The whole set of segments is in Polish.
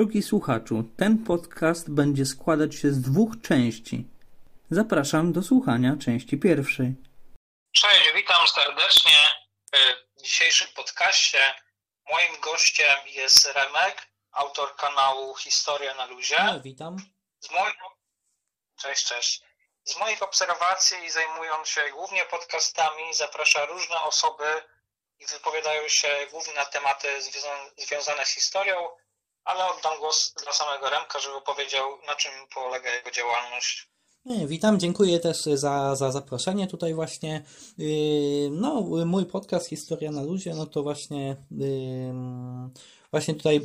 Drogi słuchaczu, ten podcast będzie składać się z dwóch części. Zapraszam do słuchania części pierwszej. Cześć, witam serdecznie w dzisiejszym podcaście. Moim gościem jest Remek, autor kanału Historia na Luzie. No, witam. Z moich... Cześć, cześć. Z moich obserwacji zajmując się głównie podcastami, zaprasza różne osoby i wypowiadają się głównie na tematy związane z historią, ale oddam głos dla samego Remka, żeby powiedział, na czym polega jego działalność. Witam, dziękuję też za, za zaproszenie tutaj właśnie. Yy, no, mój podcast Historia na luzie, no to właśnie yy, właśnie tutaj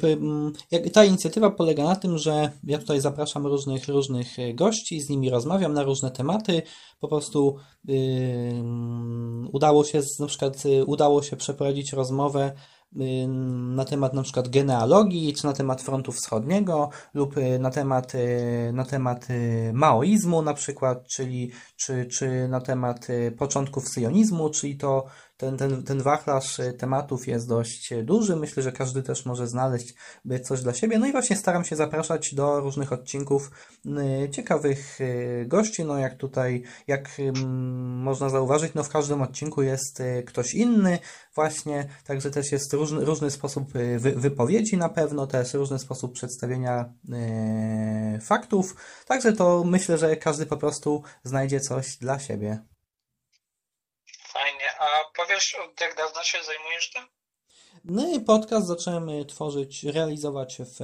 ta inicjatywa polega na tym, że ja tutaj zapraszam różnych różnych gości, z nimi rozmawiam na różne tematy. Po prostu yy, udało się na przykład udało się przeprowadzić rozmowę na temat na przykład genealogii, czy na temat frontu wschodniego, lub na temat, na temat maoizmu na przykład, czyli, czy, czy na temat początków syjonizmu, czyli to ten, ten, ten wachlarz tematów jest dość duży. Myślę, że każdy też może znaleźć coś dla siebie. No i właśnie staram się zapraszać do różnych odcinków ciekawych gości. No jak tutaj, jak można zauważyć, no w każdym odcinku jest ktoś inny właśnie, także też jest różny, różny sposób wy, wypowiedzi na pewno, też różny sposób przedstawienia faktów. Także to myślę, że każdy po prostu znajdzie coś dla siebie. A powiesz, od jak dawna się zajmujesz tym? No i podcast zacząłem tworzyć, realizować w,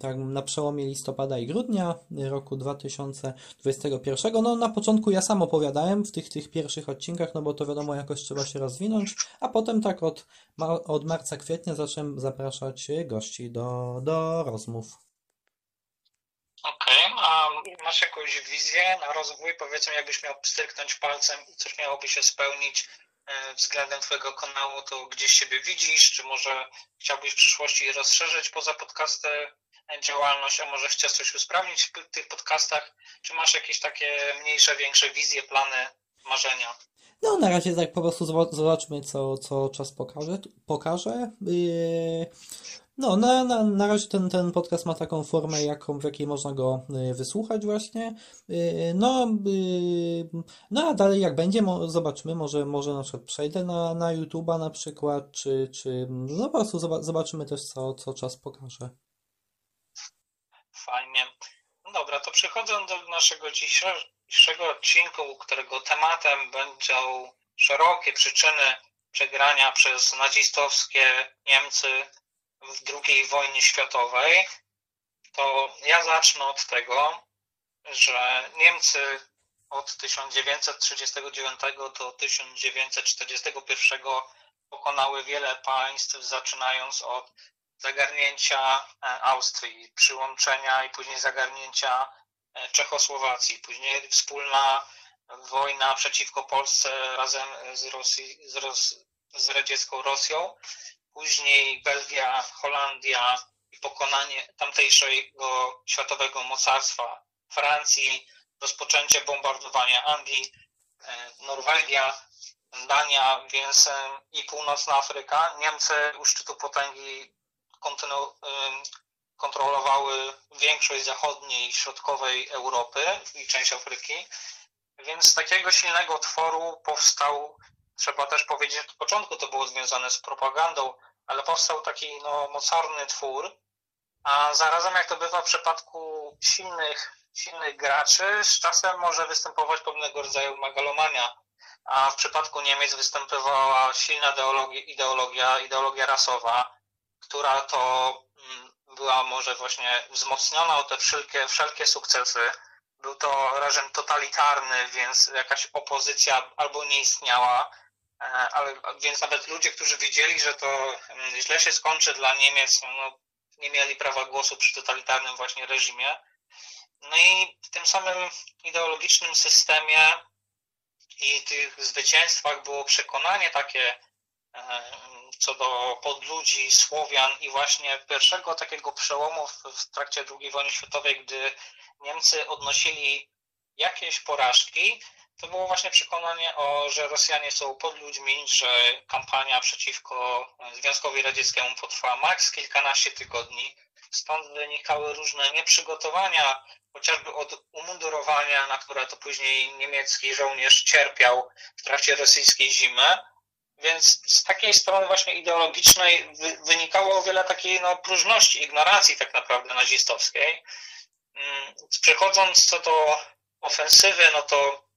tak, na przełomie listopada i grudnia roku 2021. No na początku ja sam opowiadałem w tych, tych pierwszych odcinkach, no bo to wiadomo jakoś trzeba się rozwinąć, a potem tak od, od marca, kwietnia zacząłem zapraszać gości do, do rozmów. Okej, okay. Masz jakąś wizję na rozwój? Powiedzmy, jakbyś miał stryknąć palcem i coś miałoby się spełnić e, względem Twojego kanału, to gdzieś siebie widzisz? Czy może chciałbyś w przyszłości rozszerzyć poza podcasty działalność, a może chcesz coś usprawnić w tych podcastach? Czy masz jakieś takie mniejsze, większe wizje, plany, marzenia? No, na razie tak po prostu zobaczmy, co, co czas pokaże. pokaże. No, na, na, na razie ten, ten podcast ma taką formę, jaką, w jakiej można go y, wysłuchać właśnie. Y, no, y, no a dalej jak będzie, zobaczymy, może, może na przykład przejdę na, na YouTube'a na przykład, czy, czy no po prostu zobaczymy też, co, co czas pokaże. Fajnie. No dobra, to przechodząc do naszego dzisiejszego odcinku, którego tematem będą szerokie przyczyny przegrania przez nazistowskie Niemcy w II wojnie światowej, to ja zacznę od tego, że Niemcy od 1939 do 1941 pokonały wiele państw, zaczynając od zagarnięcia e, Austrii, przyłączenia i później zagarnięcia e, Czechosłowacji, później wspólna wojna przeciwko Polsce razem z, Rosji, z, Ros, z radziecką Rosją później Belgia, Holandia i pokonanie tamtejszego światowego mocarstwa Francji, rozpoczęcie bombardowania Anglii, e, Norwegia, Dania, więc e, i północna Afryka. Niemcy u szczytu potęgi kontrolowały większość zachodniej i środkowej Europy i część Afryki. Więc z takiego silnego tworu powstał trzeba też powiedzieć, że od początku to było związane z propagandą, ale powstał taki no, mocarny twór, a zarazem jak to bywa w przypadku silnych, silnych graczy, z czasem może występować pewnego rodzaju megalomania, a w przypadku Niemiec występowała silna ideologia, ideologia, ideologia rasowa, która to mm, była może właśnie wzmocniona o te wszelkie, wszelkie sukcesy. Był to reżim totalitarny, więc jakaś opozycja albo nie istniała, ale więc nawet ludzie, którzy wiedzieli, że to mm, źle się skończy dla Niemiec, no, nie mieli prawa głosu przy totalitarnym właśnie reżimie. No i w tym samym ideologicznym systemie i tych zwycięstwach było przekonanie takie e, co do podludzi, Słowian i właśnie pierwszego takiego przełomu w trakcie II wojny światowej, gdy Niemcy odnosili jakieś porażki, to było właśnie przekonanie, o, że Rosjanie są pod ludźmi, że kampania przeciwko Związkowi Radzieckiemu potrwa maks kilkanaście tygodni stąd wynikały różne nieprzygotowania, chociażby od umundurowania, na które to później niemiecki żołnierz cierpiał w trakcie rosyjskiej zimy. Więc z takiej strony właśnie ideologicznej wynikało o wiele takiej no, próżności, ignorancji tak naprawdę nazistowskiej. Mm, przechodząc co do ofensywy, no to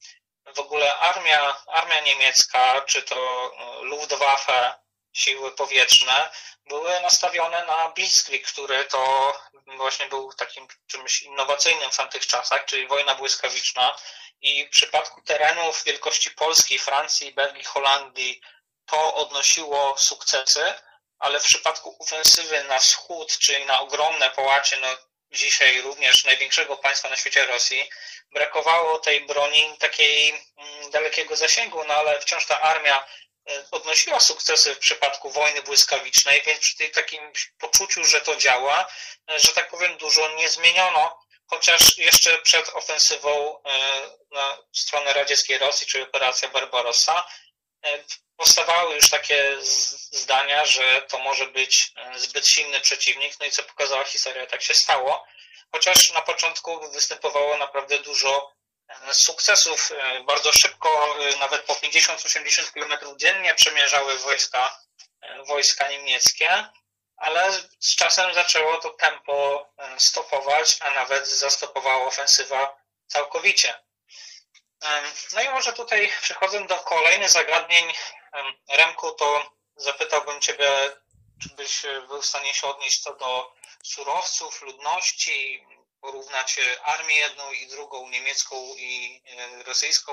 w ogóle armia, armia niemiecka, czy to no, Luftwaffe, siły powietrzne, były nastawione na Blitzkrieg, który to właśnie był takim czymś innowacyjnym w tamtych czasach, czyli wojna błyskawiczna. I w przypadku terenów wielkości Polski, Francji, Belgii, Holandii to odnosiło sukcesy, ale w przypadku ofensywy na wschód, czyli na ogromne połacie, no dzisiaj również największego państwa na świecie Rosji, brakowało tej broni takiej mm, dalekiego zasięgu, no ale wciąż ta armia e, odnosiła sukcesy w przypadku wojny błyskawicznej, więc przy tym takim poczuciu, że to działa, e, że tak powiem, dużo nie zmieniono, chociaż jeszcze przed ofensywą e, na stronę radzieckiej Rosji, czyli operacja Barbarossa, powstawały już takie zdania, że to może być zbyt silny przeciwnik, no i co pokazała historia, tak się stało. Chociaż na początku występowało naprawdę dużo e, sukcesów. E, bardzo szybko, e, nawet po 50-80 km dziennie przemierzały wojska, wojska niemieckie, ale z czasem zaczęło to tempo stopować, a nawet zastopowała ofensywa całkowicie. No i może tutaj przechodząc do kolejnych zagadnień, Remku, to zapytałbym Ciebie, czy byś był w stanie się odnieść co do surowców, ludności, porównać armię jedną i drugą, niemiecką i e, rosyjską.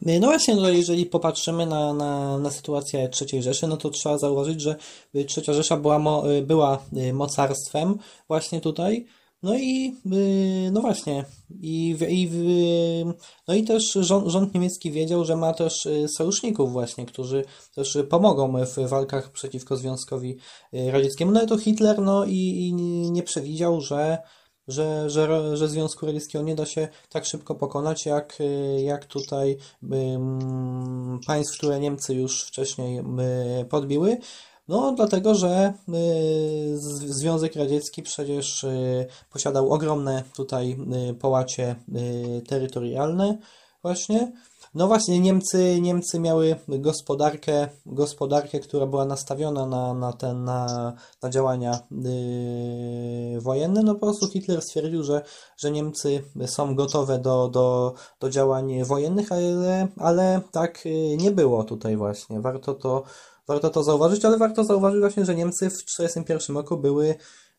No właśnie, no jeżeli popatrzymy na, na, na sytuację III Rzeszy, no to trzeba zauważyć, że trzecia Rzesza była, była e, mocarstwem właśnie tutaj, no i y, no właśnie, i, i, no i też rząd, rząd, niemiecki wiedział, że ma też y, sojuszników właśnie, którzy też pomogą w walkach przeciwko Związkowi y, Radzieckiemu. No i to Hitler no i, i nie przewidział, że że, że, że Związku Radzieckiego nie da się tak szybko pokonać, jak, jak tutaj um, państw, które Niemcy już wcześniej podbiły. No, dlatego, że y, Związek Radziecki przecież y, posiadał ogromne tutaj y, połacie terytorialne właśnie. No właśnie, Niemcy, Niemcy miały gospodarkę, gospodarkę, która była nastawiona na, na, ten, na, na działania yy, wojenne. No po prostu Hitler stwierdził, że, że Niemcy są gotowe do, do, do działań wojennych, ale, ale tak nie było tutaj właśnie. Warto to Warto to zauważyć, ale warto zauważyć właśnie, że Niemcy w 1941 roku były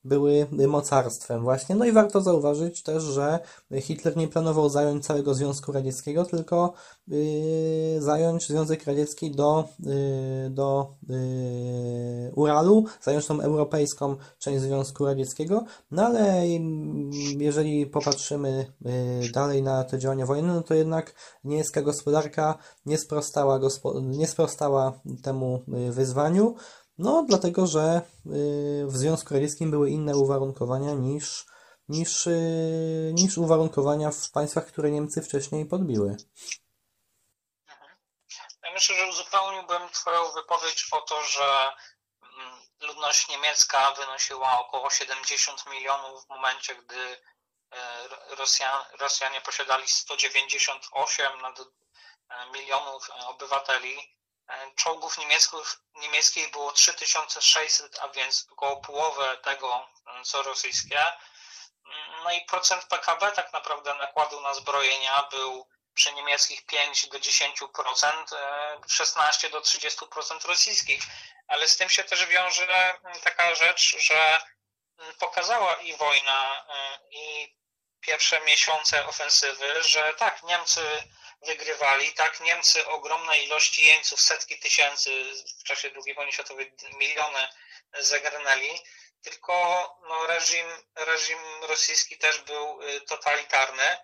były mocarstwem właśnie. No i warto zauważyć też, że Hitler nie planował zająć całego Związku Radzieckiego, tylko yy, zająć Związek Radziecki do, yy, do yy, Uralu, zająć tą europejską część Związku Radzieckiego. No ale jeżeli popatrzymy dalej na te działania wojenne, no to jednak niemiecka gospodarka nie sprostała, gospo nie sprostała temu wyzwaniu. No, dlatego, że y, w Związku Radzieckim były inne uwarunkowania niż, niż, y, niż uwarunkowania w państwach, które Niemcy wcześniej podbiły. Mhm. Ja myślę, że uzupełniłbym Twoją wypowiedź o to, że mm, ludność niemiecka wynosiła około 70 milionów w momencie, gdy e, Rosjan, Rosjanie posiadali 198 e, milionów obywateli czołgów niemieckich, niemieckich było 3600, a więc około połowę tego, e, co rosyjskie. Mm, no i procent PKB tak naprawdę nakładu na zbrojenia był przy niemieckich 5 do 10%, 16 e, do 30% rosyjskich. Ale z tym się też wiąże mm, taka rzecz, że mm, pokazała i wojna, i pierwsze miesiące ofensywy, że tak, Niemcy wygrywali. Tak, Niemcy ogromne ilości jeńców, setki tysięcy w czasie II wojny światowej, miliony zagarnęli, tylko no, reżim, reżim rosyjski też był y, totalitarny,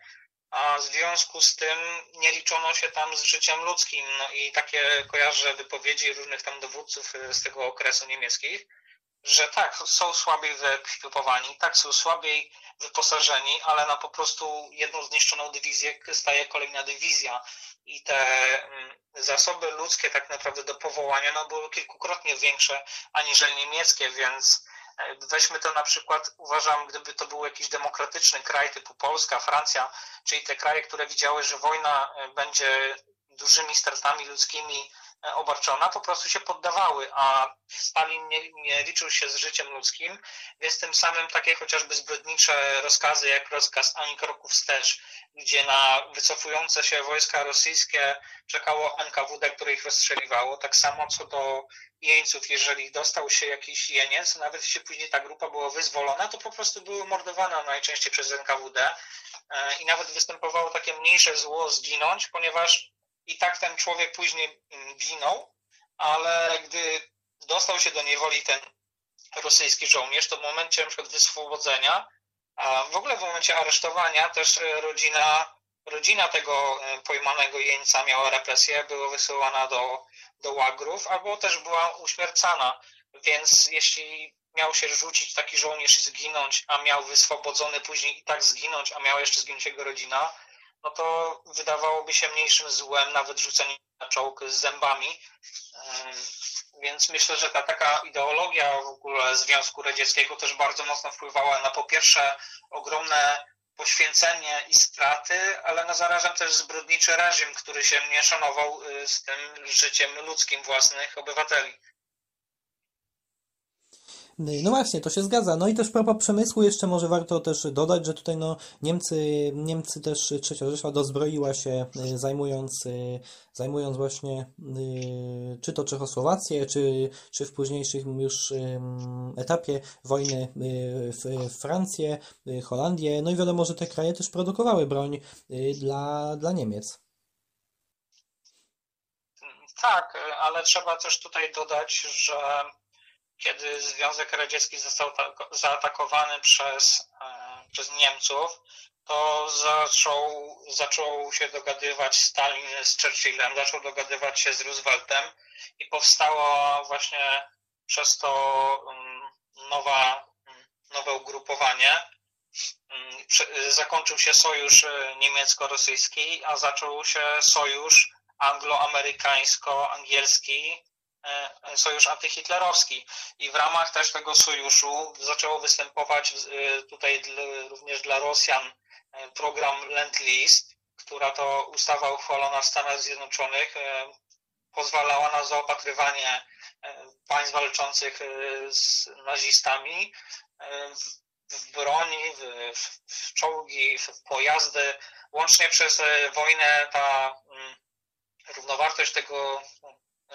a w związku z tym nie liczono się tam z życiem ludzkim. No i takie kojarzę wypowiedzi różnych tam dowódców y, z tego okresu niemieckich, że tak, są słabiej wyekipowani, tak, są słabiej wyposażeni, ale na po prostu jedną zniszczoną dywizję staje kolejna dywizja. I te mm, zasoby ludzkie tak naprawdę do powołania no, były kilkukrotnie większe aniżeli niemieckie, więc Weźmy to na przykład, uważam, gdyby to był jakiś demokratyczny kraj typu Polska, Francja, czyli te kraje, które widziały, że wojna będzie dużymi stratami ludzkimi E, obarczona, po prostu się poddawały, a Stalin nie, nie, liczył się z życiem ludzkim, więc tym samym takie chociażby zbrodnicze rozkazy, jak rozkaz ani kroku wstecz, gdzie na wycofujące się wojska rosyjskie czekało NKWD, które ich rozstrzeliwało, tak samo co do jeńców, jeżeli dostał się jakiś jeniec, nawet jeśli później ta grupa była wyzwolona, to po prostu były mordowane najczęściej przez NKWD e, i nawet występowało takie mniejsze zło zginąć, ponieważ i tak ten człowiek później mm, ginął, ale gdy dostał się do niewoli ten rosyjski żołnierz, to w momencie przykład wyswobodzenia, a w ogóle w momencie aresztowania też e, rodzina, rodzina tego e, pojmanego jeńca miała represję, była wysyłana do, do łagrów, albo też była uśmiercana. Więc jeśli miał się rzucić taki żołnierz i zginąć, a miał wyswobodzony później i tak zginąć, a miała jeszcze zginąć jego rodzina, no to wydawałoby się mniejszym złem nawet rzucenie na czołg z zębami. Więc myślę, że ta taka ideologia w ogóle Związku Radzieckiego też bardzo mocno wpływała na po pierwsze ogromne poświęcenie i straty, ale na zarazem też zbrodniczy reżim, który się nie szanował y, z tym życiem ludzkim własnych obywateli. No właśnie, to się zgadza. No i też propos przemysłu jeszcze może warto też dodać, że tutaj no Niemcy, Niemcy też trzecia Rzesza dozbroiła się y, zajmując, y, zajmując właśnie y, czy to Czechosłowację, czy, czy w późniejszym już etapie wojny Francję, Holandię. No i wiadomo, że te kraje też produkowały broń dla, dla Niemiec. Tak, ale trzeba też tutaj dodać, że kiedy Związek Radziecki został zaatakowany przez, e, przez Niemców, to zaczął, zaczął się dogadywać Stalin z Churchillem, zaczął dogadywać się z Rooseveltem i powstało właśnie przez to mm, nowa, mm, nowe ugrupowanie. Mm, zakończył się sojusz e, niemiecko-rosyjski, a zaczął się sojusz anglo-amerykańsko-angielski sojusz antyhitlerowski i w ramach też tego sojuszu zaczęło występować e, tutaj również dla Rosjan e, program Lend-Lease, która to ustawa uchwalona w Stanach Zjednoczonych pozwalała na zaopatrywanie państw walczących z nazistami w broni, w, w czołgi, w pojazdy. Łącznie przez wojnę ta mm, równowartość tego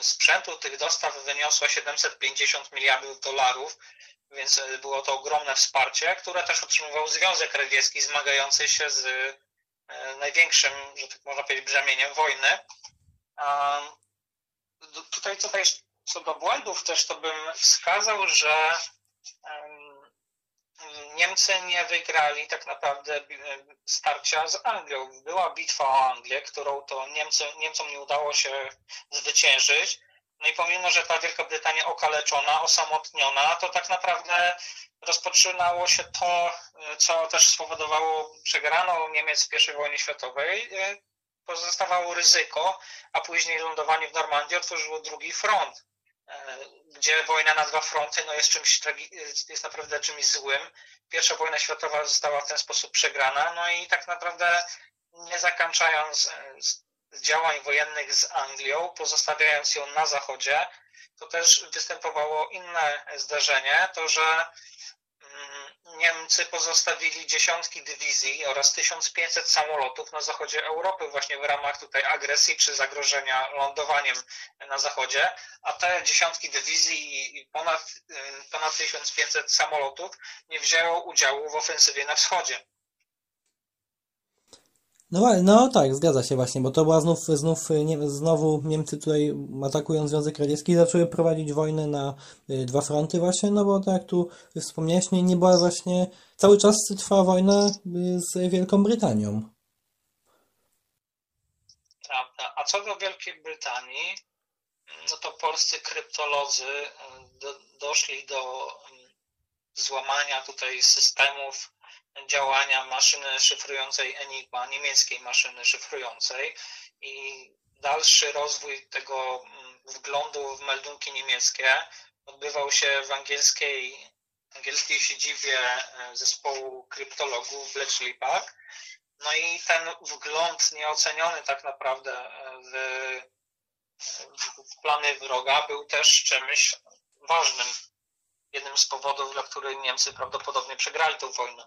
sprzętu tych dostaw wyniosła 750 miliardów dolarów, więc e, było to ogromne wsparcie, które też otrzymywał Związek Radziecki zmagający się z e, największym, że tak można powiedzieć, brzemieniem wojny. Tutaj, tutaj co do błędów też to bym wskazał, że Niemcy nie wygrali tak naprawdę e, starcia z Anglią. Była bitwa o Anglię, którą to Niemcy, Niemcom nie udało się zwyciężyć. No i pomimo, że ta Wielka Brytania okaleczona, osamotniona, to tak naprawdę rozpoczynało się to, e, co też spowodowało przegraną Niemiec w I wojnie światowej. E, pozostawało ryzyko, a później lądowanie w Normandii otworzyło drugi front gdzie wojna na dwa fronty no jest czymś jest naprawdę czymś złym. Pierwsza wojna światowa została w ten sposób przegrana, no i tak naprawdę nie zakończając e, działań wojennych z Anglią, pozostawiając ją na zachodzie, to też występowało inne zdarzenie, to że Niemcy pozostawili dziesiątki dywizji oraz 1500 samolotów na zachodzie Europy właśnie w ramach tutaj agresji czy zagrożenia lądowaniem na zachodzie, a te dziesiątki dywizji i ponad, ponad 1500 samolotów nie wzięło udziału w ofensywie na wschodzie. No, no tak, zgadza się właśnie, bo to była znów, znów nie, znowu Niemcy tutaj atakując Związek Radziecki zaczęły prowadzić wojnę na y, dwa fronty właśnie, no bo tak jak tu wspomniałeś, nie, nie była właśnie, cały czas trwała wojna y, z Wielką Brytanią. Prawda. A co do Wielkiej Brytanii, no to polscy kryptolodzy y, do, doszli do złamania tutaj systemów działania maszyny szyfrującej Enigma, niemieckiej maszyny szyfrującej i dalszy rozwój tego mm, wglądu w meldunki niemieckie odbywał się w angielskiej angielskiej siedzibie zespołu kryptologów w Park. No i ten wgląd nieoceniony tak naprawdę w, w plany wroga był też czymś ważnym. Jednym z powodów, dla których Niemcy prawdopodobnie przegrali tę wojnę.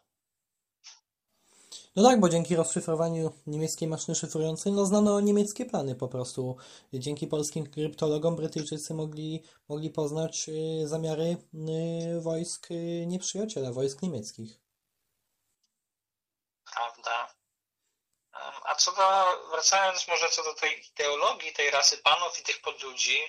No tak, bo dzięki rozszyfrowaniu niemieckiej maszyny szyfrującej, no znano niemieckie plany po prostu. Dzięki polskim kryptologom Brytyjczycy mogli, mogli poznać y, zamiary y, wojsk y, nieprzyjaciela, wojsk niemieckich. Prawda. A co do, wracając może co do tej ideologii, tej rasy panów i tych podludzi,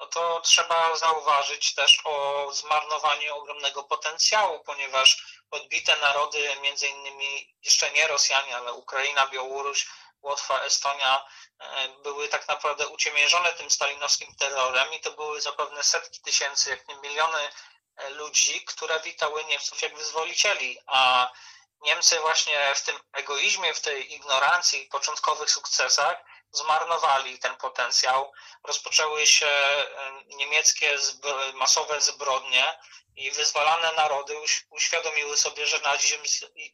no to trzeba zauważyć też o zmarnowaniu ogromnego potencjału, ponieważ odbite narody, między innymi jeszcze nie Rosjanie, ale Ukraina, Białoruś, Łotwa, Estonia, e, były tak naprawdę uciemiężone tym stalinowskim terrorem i to były zapewne setki tysięcy, jak nie miliony e, ludzi, które witały Niemców jak wyzwolicieli, a Niemcy właśnie w tym egoizmie, w tej ignorancji, początkowych sukcesach zmarnowali ten potencjał. Rozpoczęły się niemieckie masowe zbrodnie i wyzwalane narody uświadomiły sobie, że nazizm,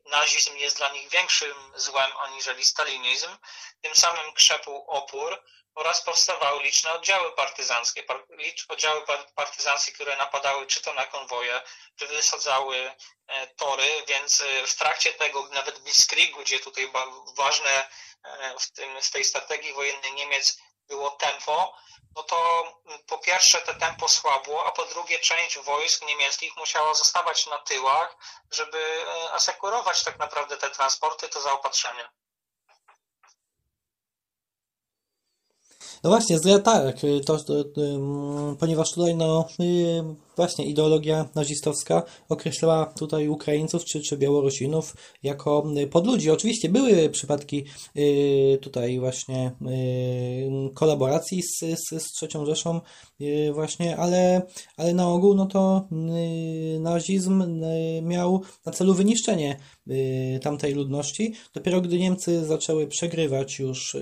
nazizm jest dla nich większym złem aniżeli stalinizm. Tym samym krzepł opór oraz powstawały liczne oddziały partyzanckie, oddziały partyzanckie, które napadały czy to na konwoje, czy wysadzały e, tory, więc e, w trakcie tego, nawet Blitzkriegu, gdzie tutaj ważne w, tym, w tej strategii wojennej Niemiec było tempo, no to po pierwsze te tempo słabło, a po drugie część wojsk niemieckich musiała zostawać na tyłach, żeby asekurować tak naprawdę te transporty, to zaopatrzenie. No właśnie, tak, to, to, to, ponieważ tutaj no, y, właśnie ideologia nazistowska określała tutaj Ukraińców czy, czy Białorusinów jako y, podludzi. Oczywiście były przypadki y, tutaj właśnie kolaboracji z, z, z trzecią Rzeszą właśnie, ale, ale na ogół no to nazizm miał na celu wyniszczenie tamtej ludności. Dopiero gdy Niemcy zaczęły przegrywać już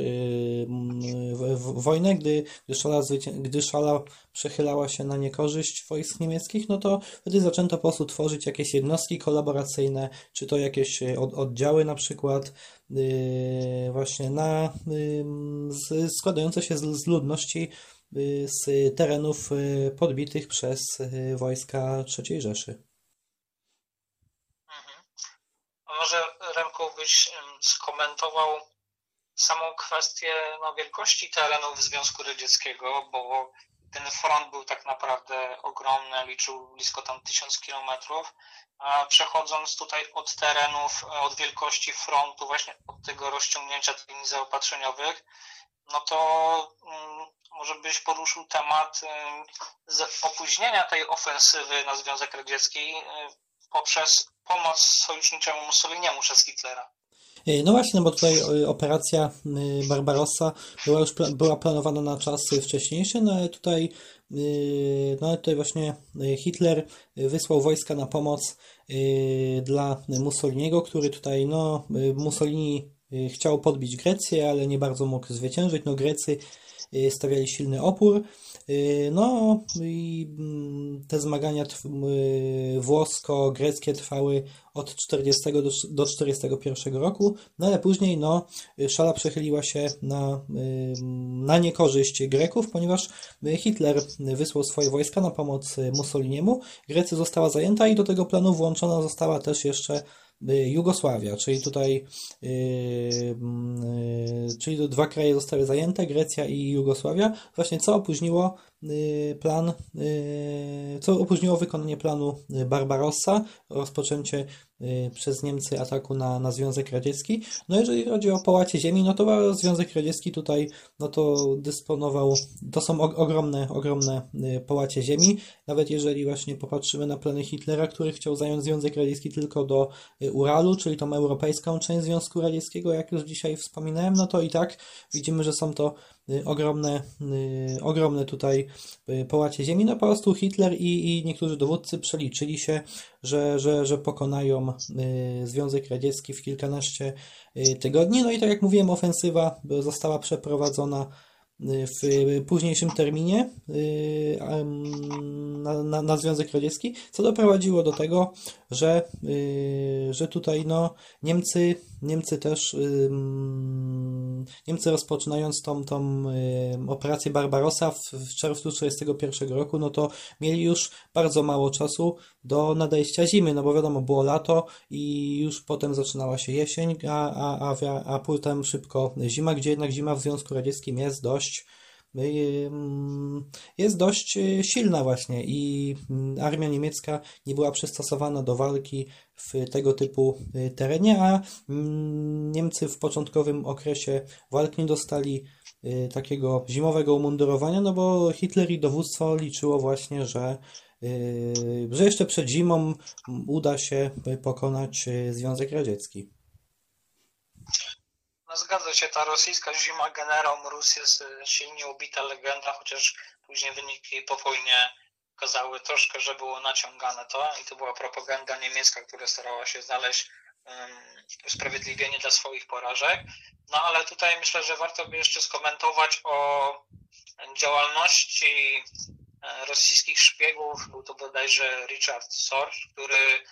wojnę, gdy, gdy, szala, gdy szala przechylała się na niekorzyść wojsk niemieckich, no to wtedy zaczęto po prostu tworzyć jakieś jednostki kolaboracyjne, czy to jakieś od, oddziały na przykład, właśnie na, składające się z, ludności z terenów podbitych przez wojska III Rzeszy. Mhm. A może Remku byś skomentował samą kwestię no, wielkości terenów Związku Radzieckiego, bo ten front był tak naprawdę ogromny, liczył blisko tam tysiąc kilometrów, a przechodząc tutaj od terenów, od wielkości frontu, właśnie od tego rozciągnięcia linii zaopatrzeniowych, no to um, może byś poruszył temat opóźnienia tej ofensywy na Związek Radziecki um, poprzez pomoc sojuszniczemu Mussoliniemu przez Hitlera. E, no właśnie, bo tutaj e, operacja e, Barbarossa była już była planowana na czasy wcześniejsze, no ale tutaj, no tutaj właśnie Hitler wysłał wojska na pomoc dla Mussoliniego, który tutaj, no Mussolini chciał podbić Grecję, ale nie bardzo mógł zwyciężyć. No Grecy stawiali silny opór. No i mm, te zmagania włosko-greckie trwały od 40 do, do 41 roku, no ale później no, szala przechyliła się na, na niekorzyść Greków, ponieważ Hitler wysłał swoje wojska na pomoc Mussoliniemu, Grecja została zajęta i do tego planu włączona została też jeszcze Y, Jugosławia, czyli tutaj yy, yy, czyli dwa kraje zostały zajęte, Grecja i Jugosławia, właśnie co opóźniło plan, y, co opóźniło wykonanie planu Barbarossa, rozpoczęcie Y, przez Niemcy ataku na, na Związek Radziecki. No jeżeli chodzi o połacie ziemi, no to Związek Radziecki tutaj no to dysponował, to są ogromne, ogromne y, połacie ziemi. Nawet jeżeli właśnie popatrzymy na plany Hitlera, który chciał zająć Związek Radziecki tylko do y, Uralu, czyli tą europejską część Związku Radzieckiego, jak już dzisiaj wspominałem, no to i tak widzimy, że są to ogromne, ogromne tutaj połacie ziemi. No po prostu Hitler i, i niektórzy dowódcy przeliczyli się, że, że, że pokonają y, Związek Radziecki w kilkanaście y, tygodni. No i tak jak mówiłem, ofensywa została przeprowadzona w późniejszym terminie na, na, na Związek Radziecki, co doprowadziło do tego, że, że tutaj no, Niemcy, Niemcy też Niemcy rozpoczynając tą, tą operację Barbarossa w, w czerwcu 1941 roku, no to mieli już bardzo mało czasu do nadejścia zimy, no bo wiadomo, było lato i już potem zaczynała się jesień, a, a, a, a potem szybko zima, gdzie jednak zima w Związku Radzieckim jest dość jest dość e, silna właśnie i mm, armia niemiecka nie była przystosowana do walki w tego typu e, terenie, a mm, Niemcy w początkowym okresie walk nie dostali takiego zimowego umundurowania, no bo Hitler i dowództwo liczyło właśnie, że że jeszcze przed zimą uda się pokonać Związek Radziecki. No zgadza się, ta rosyjska zima generał Rus jest silnie ubita legenda, chociaż później wyniki po wojnie okazały troszkę, że było naciągane to i to była propaganda niemiecka, która starała się znaleźć usprawiedliwienie dla swoich porażek. No ale tutaj myślę, że warto by jeszcze skomentować o działalności e, rosyjskich szpiegów. Był to bodajże Richard Sorge, który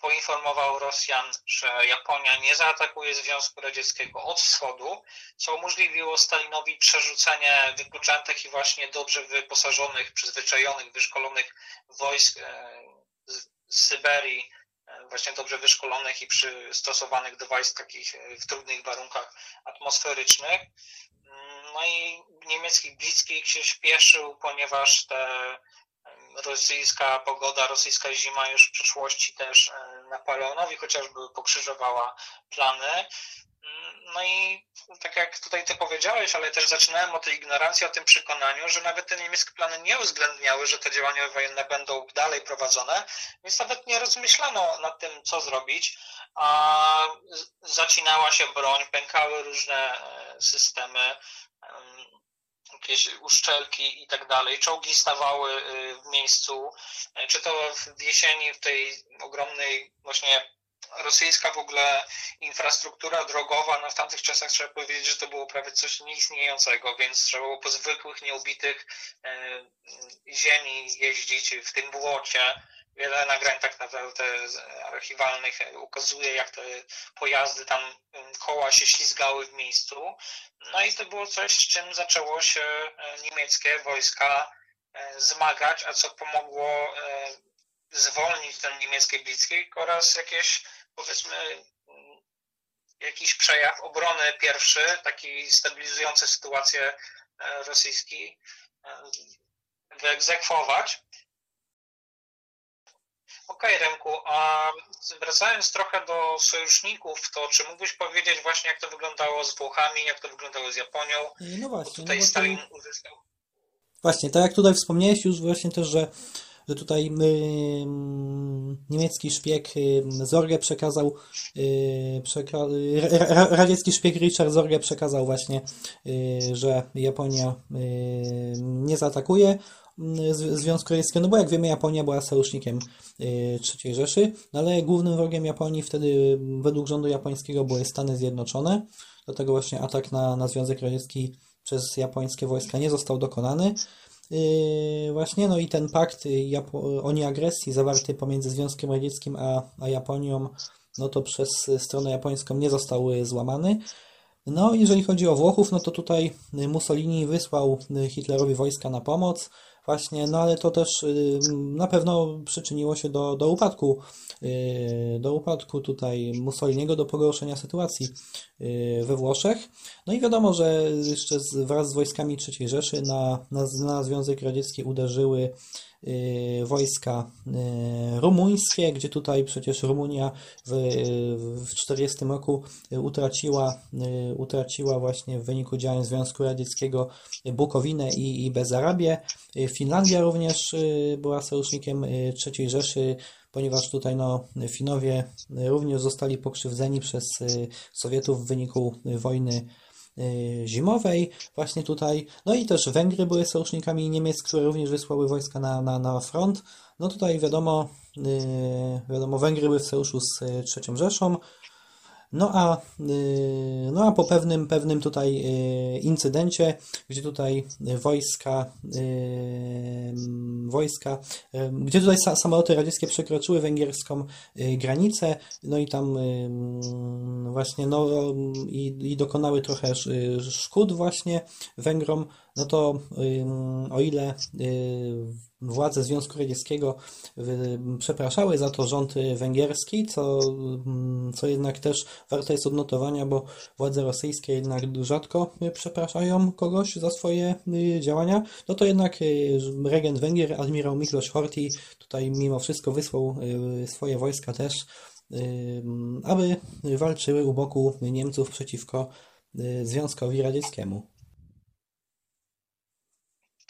poinformował Rosjan, że Japonia nie zaatakuje Związku Radzieckiego od wschodu, co umożliwiło Stalinowi przerzucenie wypoczętych i właśnie dobrze wyposażonych, przyzwyczajonych, wyszkolonych wojsk e, z Syberii, e, właśnie dobrze wyszkolonych i przystosowanych do wojsk takich e, w trudnych warunkach atmosferycznych. No i niemiecki Blitzkrieg się śpieszył, ponieważ te rosyjska pogoda, rosyjska zima już w przyszłości też e, Napoleonowi chociażby pokrzyżowała plany. Mm, no i tak jak tutaj ty powiedziałeś, ale też zaczynałem od tej ignorancji, o tym przekonaniu, że nawet te niemieckie plany nie uwzględniały, że te działania wojenne będą dalej prowadzone, więc nawet nie rozmyślano nad tym, co zrobić, a zacinała się broń, pękały różne e, systemy jakieś uszczelki i tak dalej. Czołgi stawały y, w miejscu, e, czy to w jesieni w tej ogromnej właśnie rosyjska w ogóle infrastruktura drogowa, no w tamtych czasach trzeba powiedzieć, że to było prawie coś nieistniejącego, więc trzeba było po zwykłych, nieubitych e, ziemi jeździć w tym błocie, wiele nagrań tak naprawdę archiwalnych ukazuje, jak te pojazdy tam, koła się ślizgały w miejscu. No i to było coś, z czym zaczęło się e, niemieckie wojska e, zmagać, a co pomogło e, zwolnić ten niemiecki blitzkrieg oraz jakieś, powiedzmy, jakiś przejaw obrony pierwszy, taki stabilizujący sytuację rosyjski wyegzekwować. Okej, okay, Remku, a wracając trochę do sojuszników, to czy mógłbyś powiedzieć właśnie, jak to wyglądało z Włochami, jak to wyglądało z Japonią? No właśnie. Tutaj no Stalin uzyskał. Właśnie, tak jak tutaj wspomniałeś już właśnie też, że, że tutaj y, niemiecki szpieg y, Zorge przekazał, y, przeka radziecki szpieg Richard Zorge przekazał właśnie, że Japonia nie zaatakuje, Związku Radzieckiego, no bo jak wiemy, Japonia była sojusznikiem y, III Rzeszy, no ale głównym wrogiem Japonii wtedy według rządu japońskiego były Stany Zjednoczone, dlatego właśnie atak na, na Związek Radziecki przez japońskie wojska nie został dokonany. Yy, właśnie, no i ten pakt Japo o nieagresji zawarty pomiędzy Związkiem Radzieckim a, a Japonią, no to przez stronę japońską nie został złamany. No, jeżeli chodzi o Włochów, no to tutaj Mussolini wysłał Hitlerowi wojska na pomoc właśnie, no ale to też y, na pewno przyczyniło się do, do upadku, y, do upadku tutaj Mussoliniego, do pogorszenia sytuacji y, we Włoszech. No i wiadomo, że jeszcze wraz z wojskami III Rzeszy na, na, na Związek Radziecki uderzyły wojska y, rumuńskie, gdzie tutaj przecież Rumunia w 1940 roku utraciła, y, utraciła właśnie w wyniku działań Związku Radzieckiego Bukowinę i, i Bezarabię. Finlandia również była sojusznikiem III Rzeszy, ponieważ tutaj no, Finowie również zostali pokrzywdzeni przez Sowietów w wyniku wojny Y, zimowej, właśnie tutaj. No i też Węgry były sojusznikami Niemiec, które również wysłały wojska na, na, na front. No tutaj wiadomo, y, wiadomo, Węgry były w sojuszu z y, III Rzeszą. No a, no a po pewnym, pewnym tutaj incydencie, gdzie tutaj wojska, wojska, gdzie tutaj samoloty radzieckie przekroczyły węgierską granicę, no i tam właśnie, no i, i dokonały trochę szkód właśnie Węgrom, no to o ile władze Związku Radzieckiego przepraszały za to rząd węgierski, co, co jednak też warte jest odnotowania, bo władze rosyjskie jednak rzadko przepraszają kogoś za swoje y, działania, no to jednak y, regent Węgier, admirał Miklos Horthy tutaj mimo wszystko wysłał y, swoje wojska też, aby walczyły u boku Niemców przeciwko Związkowi Radzieckiemu.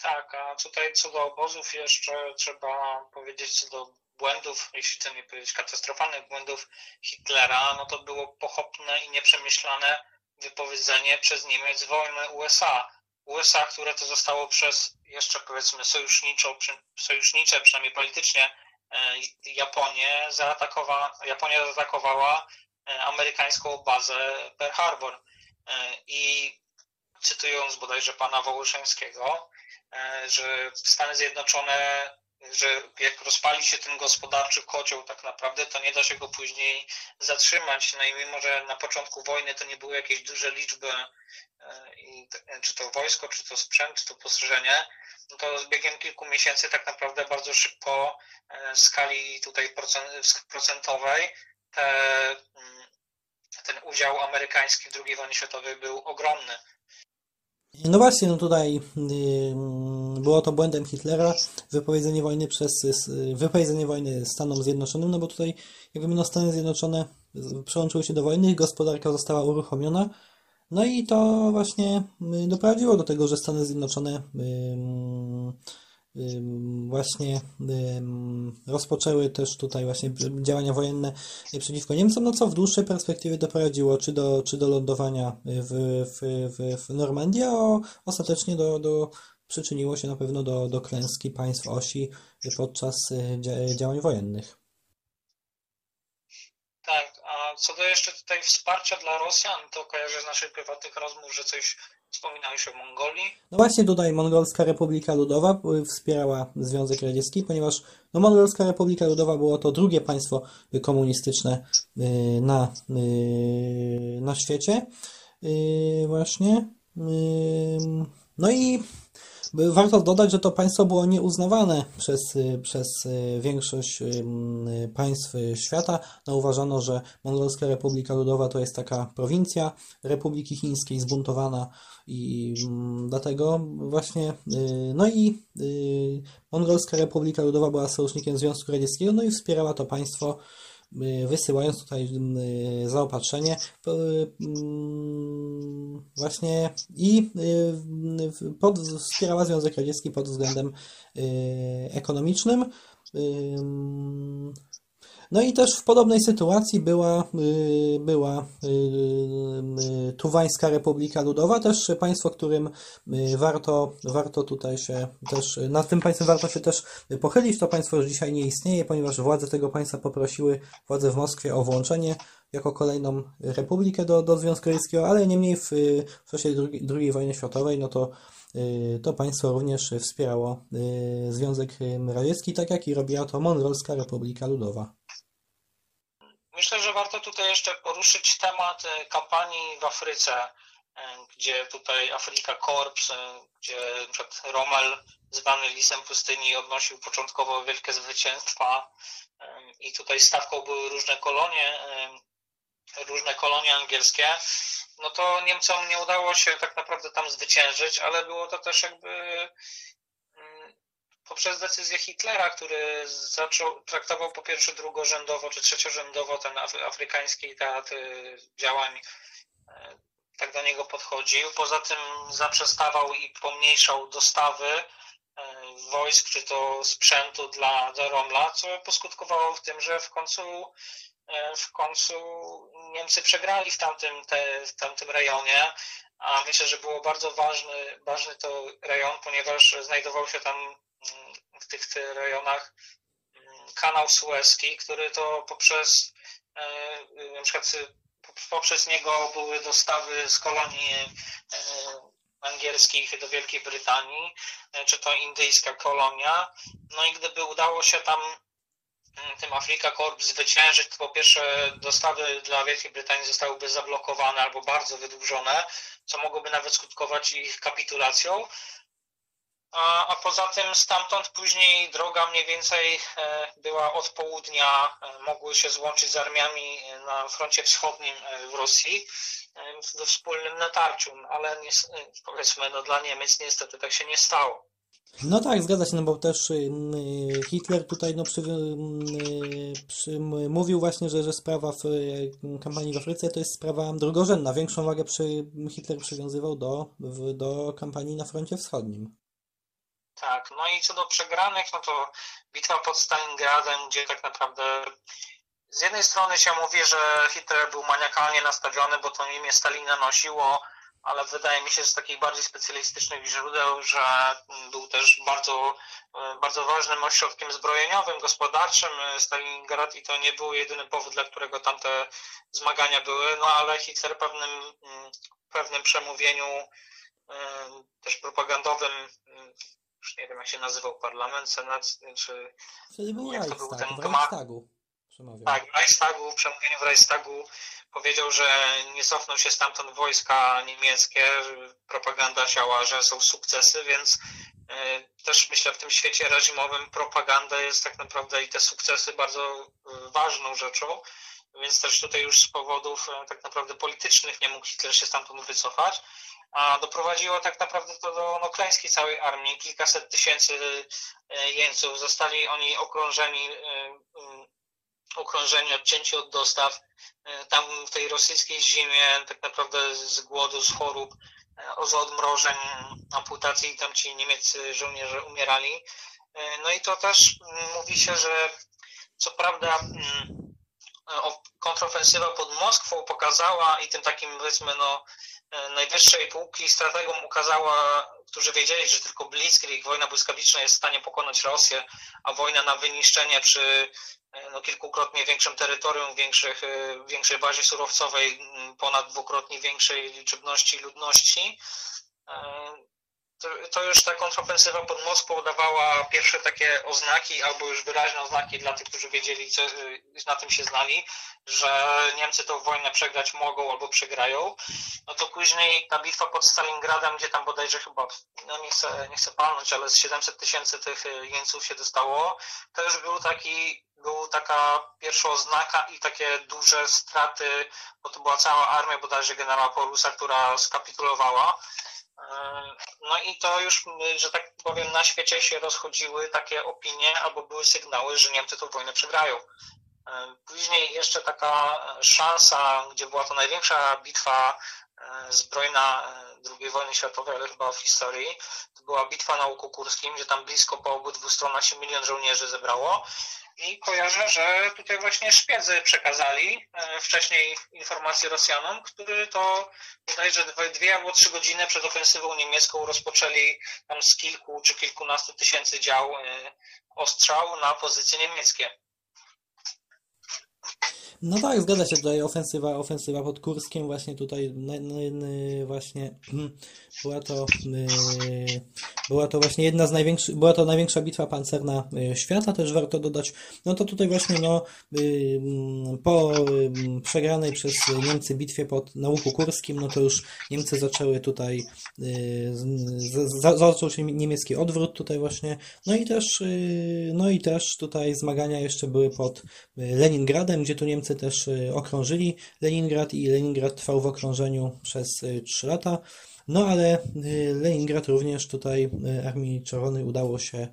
Tak, a tutaj co do obozów jeszcze trzeba powiedzieć co do błędów, jeśli nie powiedzieć katastrofalnych błędów Hitlera, no to było pochopne i nieprzemyślane wypowiedzenie przez Niemiec wojny USA. USA, które to zostało przez jeszcze powiedzmy sojuszniczo, sojusznicze, przynajmniej politycznie, e, Japonię zaatakowa, Japonia zaatakowała e, amerykańską bazę Pearl Harbor. E, I cytując bodajże pana Wołoszeńskiego, że Stany Zjednoczone, że jak rozpali się ten gospodarczy kocioł tak naprawdę, to nie da się go później zatrzymać. No i mimo, że na początku wojny to nie były jakieś duże liczby, e, czy to wojsko, czy to sprzęt, czy to postrzeżenie, no to z biegiem kilku miesięcy tak naprawdę bardzo szybko e, w skali tutaj procentowej te, mm, ten udział amerykański w II wojnie światowej był ogromny. No właśnie, no tutaj było to błędem Hitlera wypowiedzenie wojny przez wypowiedzenie wojny Stanom Zjednoczonym, no bo tutaj jakby no Stany Zjednoczone przełączyły się do wojny, gospodarka została uruchomiona, no i to właśnie doprowadziło do tego, że Stany Zjednoczone właśnie rozpoczęły też tutaj właśnie działania wojenne przeciwko Niemcom, no co w dłuższej perspektywie doprowadziło czy do, czy do lądowania w, w, w, w Normandii, a ostatecznie do, do, przyczyniło się na pewno do, do klęski państw osi podczas e, działań wojennych. Tak, a co do jeszcze tutaj wsparcia dla Rosjan, to kojarzę z naszych prywatnych rozmów, że coś Wspominałeś o Mongolii? No właśnie tutaj Mongolska Republika Ludowa wspierała Związek Radziecki, ponieważ no, Mongolska Republika Ludowa było to drugie państwo komunistyczne y, na, y, na świecie. Y, właśnie. No i Warto dodać, że to państwo było nieuznawane przez, y, przez y, większość y, państw świata. No, uważano, że Mongolska Republika Ludowa to jest taka prowincja Republiki Chińskiej zbuntowana i dlatego właśnie, no i Mongolska Republika Ludowa była sojusznikiem Związku Radzieckiego, no i wspierała to państwo wysyłając tutaj y, zaopatrzenie mm, właśnie i pod, wspierała Związek Radziecki pod względem ekonomicznym. No i też w podobnej sytuacji była, y, była y, y, Tuwańska Republika Ludowa, też państwo, którym warto, warto tutaj się też, nad tym państwem warto się też pochylić. To państwo już dzisiaj nie istnieje, ponieważ władze tego państwa poprosiły władze w Moskwie o włączenie jako kolejną republikę do, do Związku Radzieckiego, ale niemniej w, w czasie II wojny światowej, no to to państwo również wspierało Związek Radziecki, tak jak i robiła to Mongolska Republika Ludowa. Myślę, że warto tutaj jeszcze poruszyć temat e, kampanii w Afryce, e, gdzie tutaj Afryka Korps, e, gdzie np. Rommel, zwany lisem pustyni, odnosił początkowo wielkie zwycięstwa i tutaj stawką były różne kolonie, różne kolonie angielskie, no to Niemcom nie udało się tak naprawdę tam zwyciężyć, ale było to też jakby poprzez decyzję Hitlera, który zaczął, traktował po pierwsze drugorzędowo czy trzeciorzędowo ten afrykański teatr działań, e, tak do niego podchodził. Poza tym zaprzestawał i pomniejszał dostawy e, wojsk czy to sprzętu dla, Romla, co poskutkowało w tym, że w końcu w końcu Niemcy przegrali w tamtym, te, w tamtym rejonie, a myślę, że było bardzo ważny, ważny to rejon, ponieważ znajdował się tam w tych rejonach mm, kanał Suezki, który to poprzez e, na przykład poprzez niego były dostawy z kolonii angielskich do Wielkiej Brytanii, czy to indyjska kolonia. No i gdyby udało się tam tym Afrika Corp zwyciężyć, to po pierwsze dostawy dla Wielkiej Brytanii zostałyby zablokowane albo bardzo wydłużone, co mogłoby nawet skutkować ich kapitulacją. A, a poza tym stamtąd później droga mniej więcej e, była od południa, e, mogły się złączyć z armiami na froncie wschodnim e, w Rosji w wspólnym natarciu, ale nie, powiedzmy no, dla Niemiec niestety tak się nie stało. No tak, zgadza się, no bo też Hitler tutaj no, przy, przy, mówił właśnie, że, że sprawa w kampanii w Afryce to jest sprawa drugorzędna. Większą wagę przy, Hitler przywiązywał do, do kampanii na froncie wschodnim. Tak, no i co do przegranych, no to bitwa pod Stalingradem, gdzie tak naprawdę z jednej strony się mówi, że Hitler był maniakalnie nastawiony, bo to imię Stalina nosiło, ale wydaje mi się z takich bardziej specjalistycznych źródeł, że był też bardzo, bardzo ważnym ośrodkiem zbrojeniowym, gospodarczym Stalingrad i to nie był jedyny powód, dla którego tamte zmagania były, no ale Hitler pewnym, pewnym przemówieniu też propagandowym już nie wiem jak się nazywał parlament, senat, czy Wtedy był jak to był Reichstag, ten w. Reichstagu przemawiał. Tak, w Reichstagu, przemówieniu w Reichstagu powiedział, że nie cofną się stamtąd wojska niemieckie, propaganda siała, że są sukcesy, więc e, też myślę w tym świecie reżimowym propaganda jest tak naprawdę i te sukcesy bardzo e, ważną rzeczą, więc też tutaj już z powodów e, tak naprawdę politycznych nie mógł Hitler się stamtąd wycofać a doprowadziło tak naprawdę to do no, klęski całej armii. Kilkaset tysięcy e, jeńców zostali oni okrążeni, e, mm, okrążeni, odcięci od dostaw. E, tam w tej rosyjskiej zimie tak naprawdę z głodu, z chorób, z odmrożeń, amputacji, tam ci niemieccy żołnierze umierali. No i to też mm, mówi się, że co prawda mm, kontrofensywa pod Moskwą pokazała i tym takim powiedzmy no E, najwyższej półki strategom ukazała, którzy wiedzieli, że tylko Blitzkrieg, wojna błyskawiczna jest w stanie pokonać Rosję, a wojna na wyniszczenie przy e, no, kilkukrotnie większym terytorium, większych, e, większej bazie surowcowej, ponad dwukrotnie większej liczebności ludności, to, to, już ta kontrofensywa pod Moskwą dawała pierwsze takie oznaki, albo już wyraźne oznaki dla tych, którzy wiedzieli, co, na tym się znali, że Niemcy tą wojnę przegrać mogą albo przegrają. No to później ta bitwa pod Stalingradem, gdzie tam bodajże chyba, no nie chcę, nie chcę palnąć, ale z 700 tysięcy tych jeńców się dostało, to już był taki, był taka pierwsza oznaka i takie duże straty, bo to była cała armia bodajże generała Paulusa, która skapitulowała. No i to już, że tak powiem, na świecie się rozchodziły takie opinie albo były sygnały, że Niemcy tę wojnę przegrają. Później jeszcze taka szansa, gdzie była to największa bitwa e, zbrojna e, II wojny światowej, ale chyba w historii, to była bitwa na Łuku Kurskim, gdzie tam blisko po obydwu stronach się milion żołnierzy zebrało i kojarzę, że tutaj właśnie szpiedzy przekazali e, wcześniej informacje Rosjanom, którzy to bodajże dwie albo trzy godziny przed ofensywą niemiecką rozpoczęli tam z kilku czy kilkunastu tysięcy dział e, ostrzał na pozycje niemieckie. No tak, zgadza się tutaj ofensywa, ofensywa pod Kurskiem właśnie tutaj właśnie była to była to właśnie jedna z największych, była to największa bitwa pancerna y, świata, też warto dodać, no to tutaj właśnie no po przegranej przez Niemcy bitwie pod Nauku Kurskim, no to już Niemcy zaczęły tutaj y, zaczął się niemiecki odwrót tutaj właśnie, no i też y, no i też tutaj zmagania jeszcze były pod Leningradem, gdzie tu Niemcy też okrążyli Leningrad i Leningrad trwał w okrążeniu przez 3 lata. No ale y, Leningrad również tutaj y, Armii Czerwonej udało się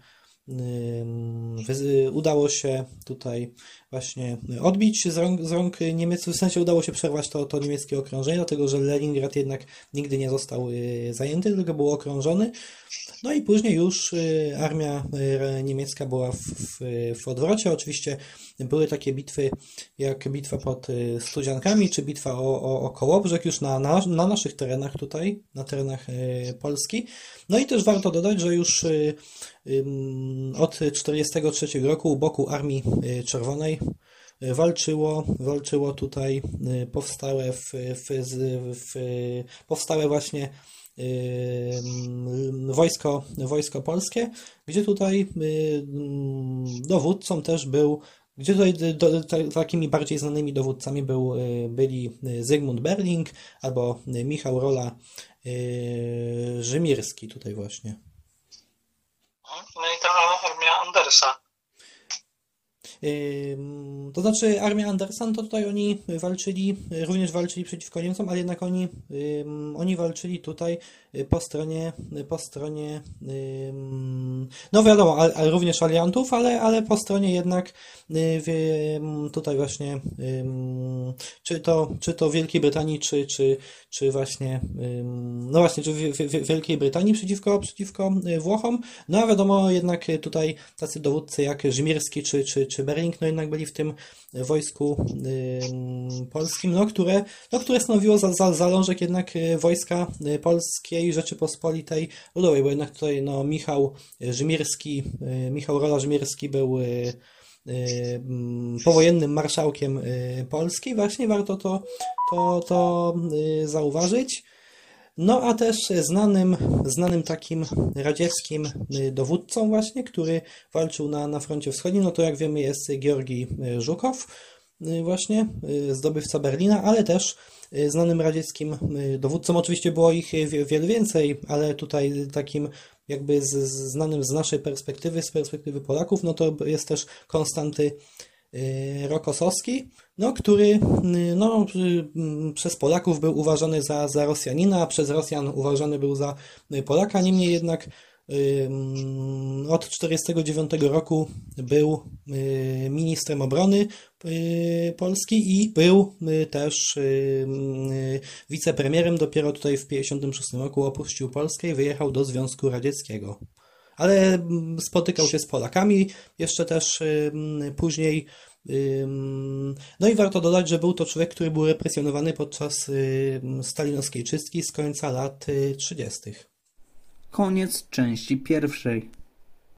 udało się tutaj właśnie odbić z rąk, z rąk Niemieców, w sensie udało się przerwać to, to niemieckie okrążenie, dlatego że Leningrad jednak nigdy nie został y, zajęty, tylko był okrążony. No i później już y, armia y, niemiecka była w, w, w odwrocie. Oczywiście były takie bitwy jak bitwa pod Studziankami, czy bitwa o, o, o Kołobrzeg już na, na, na naszych terenach tutaj, na terenach Polski. No i też warto dodać, że już od 1943 roku u boku Armii Czerwonej walczyło, walczyło tutaj powstałe w, w, w, powstałe właśnie wojsko, wojsko polskie, gdzie tutaj dowódcą też był gdzie tutaj do, takimi bardziej znanymi dowódcami był, byli Zygmunt Berling albo Michał Rola Rzymirski tutaj właśnie. No i ta armia Andersa. To znaczy armia Andersa, to tutaj oni walczyli, również walczyli przeciwko Niemcom, ale jednak oni, oni walczyli tutaj po stronie, po stronie no wiadomo, ale również aliantów, ale, ale po stronie jednak tutaj właśnie czy to, czy to Wielkiej Brytanii, czy, czy, czy właśnie no właśnie, czy Wielkiej Brytanii przeciwko, przeciwko Włochom, no a wiadomo jednak tutaj tacy dowódcy jak Żmirski czy, czy, czy Bering, no jednak byli w tym wojsku polskim, no które, no, które stanowiło za, za, zalążek jednak wojska polskiej Rzeczypospolitej. Ludowej, bo jednak tutaj no, Michał Żmirski, Michał Rola Żmirski był powojennym marszałkiem Polski, właśnie warto to, to, to zauważyć. No a też znanym, znanym takim radzieckim dowódcą właśnie, który walczył na, na froncie wschodnim, no to jak wiemy jest Georgi Żukow, właśnie zdobywca Berlina, ale też znanym radzieckim dowódcą. Oczywiście było ich wiele więcej, ale tutaj takim jakby z, znanym z naszej perspektywy, z perspektywy Polaków, no to jest też Konstanty y, Rokosowski, no, który y, no, y, przez Polaków był uważany za, za Rosjanina, a przez Rosjan uważany był za Polaka, niemniej jednak od 1949 roku był ministrem obrony Polski i był też wicepremierem. Dopiero tutaj w 1956 roku opuścił Polskę i wyjechał do Związku Radzieckiego. Ale spotykał się z Polakami jeszcze też później. No i warto dodać, że był to człowiek, który był represjonowany podczas stalinowskiej czystki z końca lat 30. Koniec części pierwszej.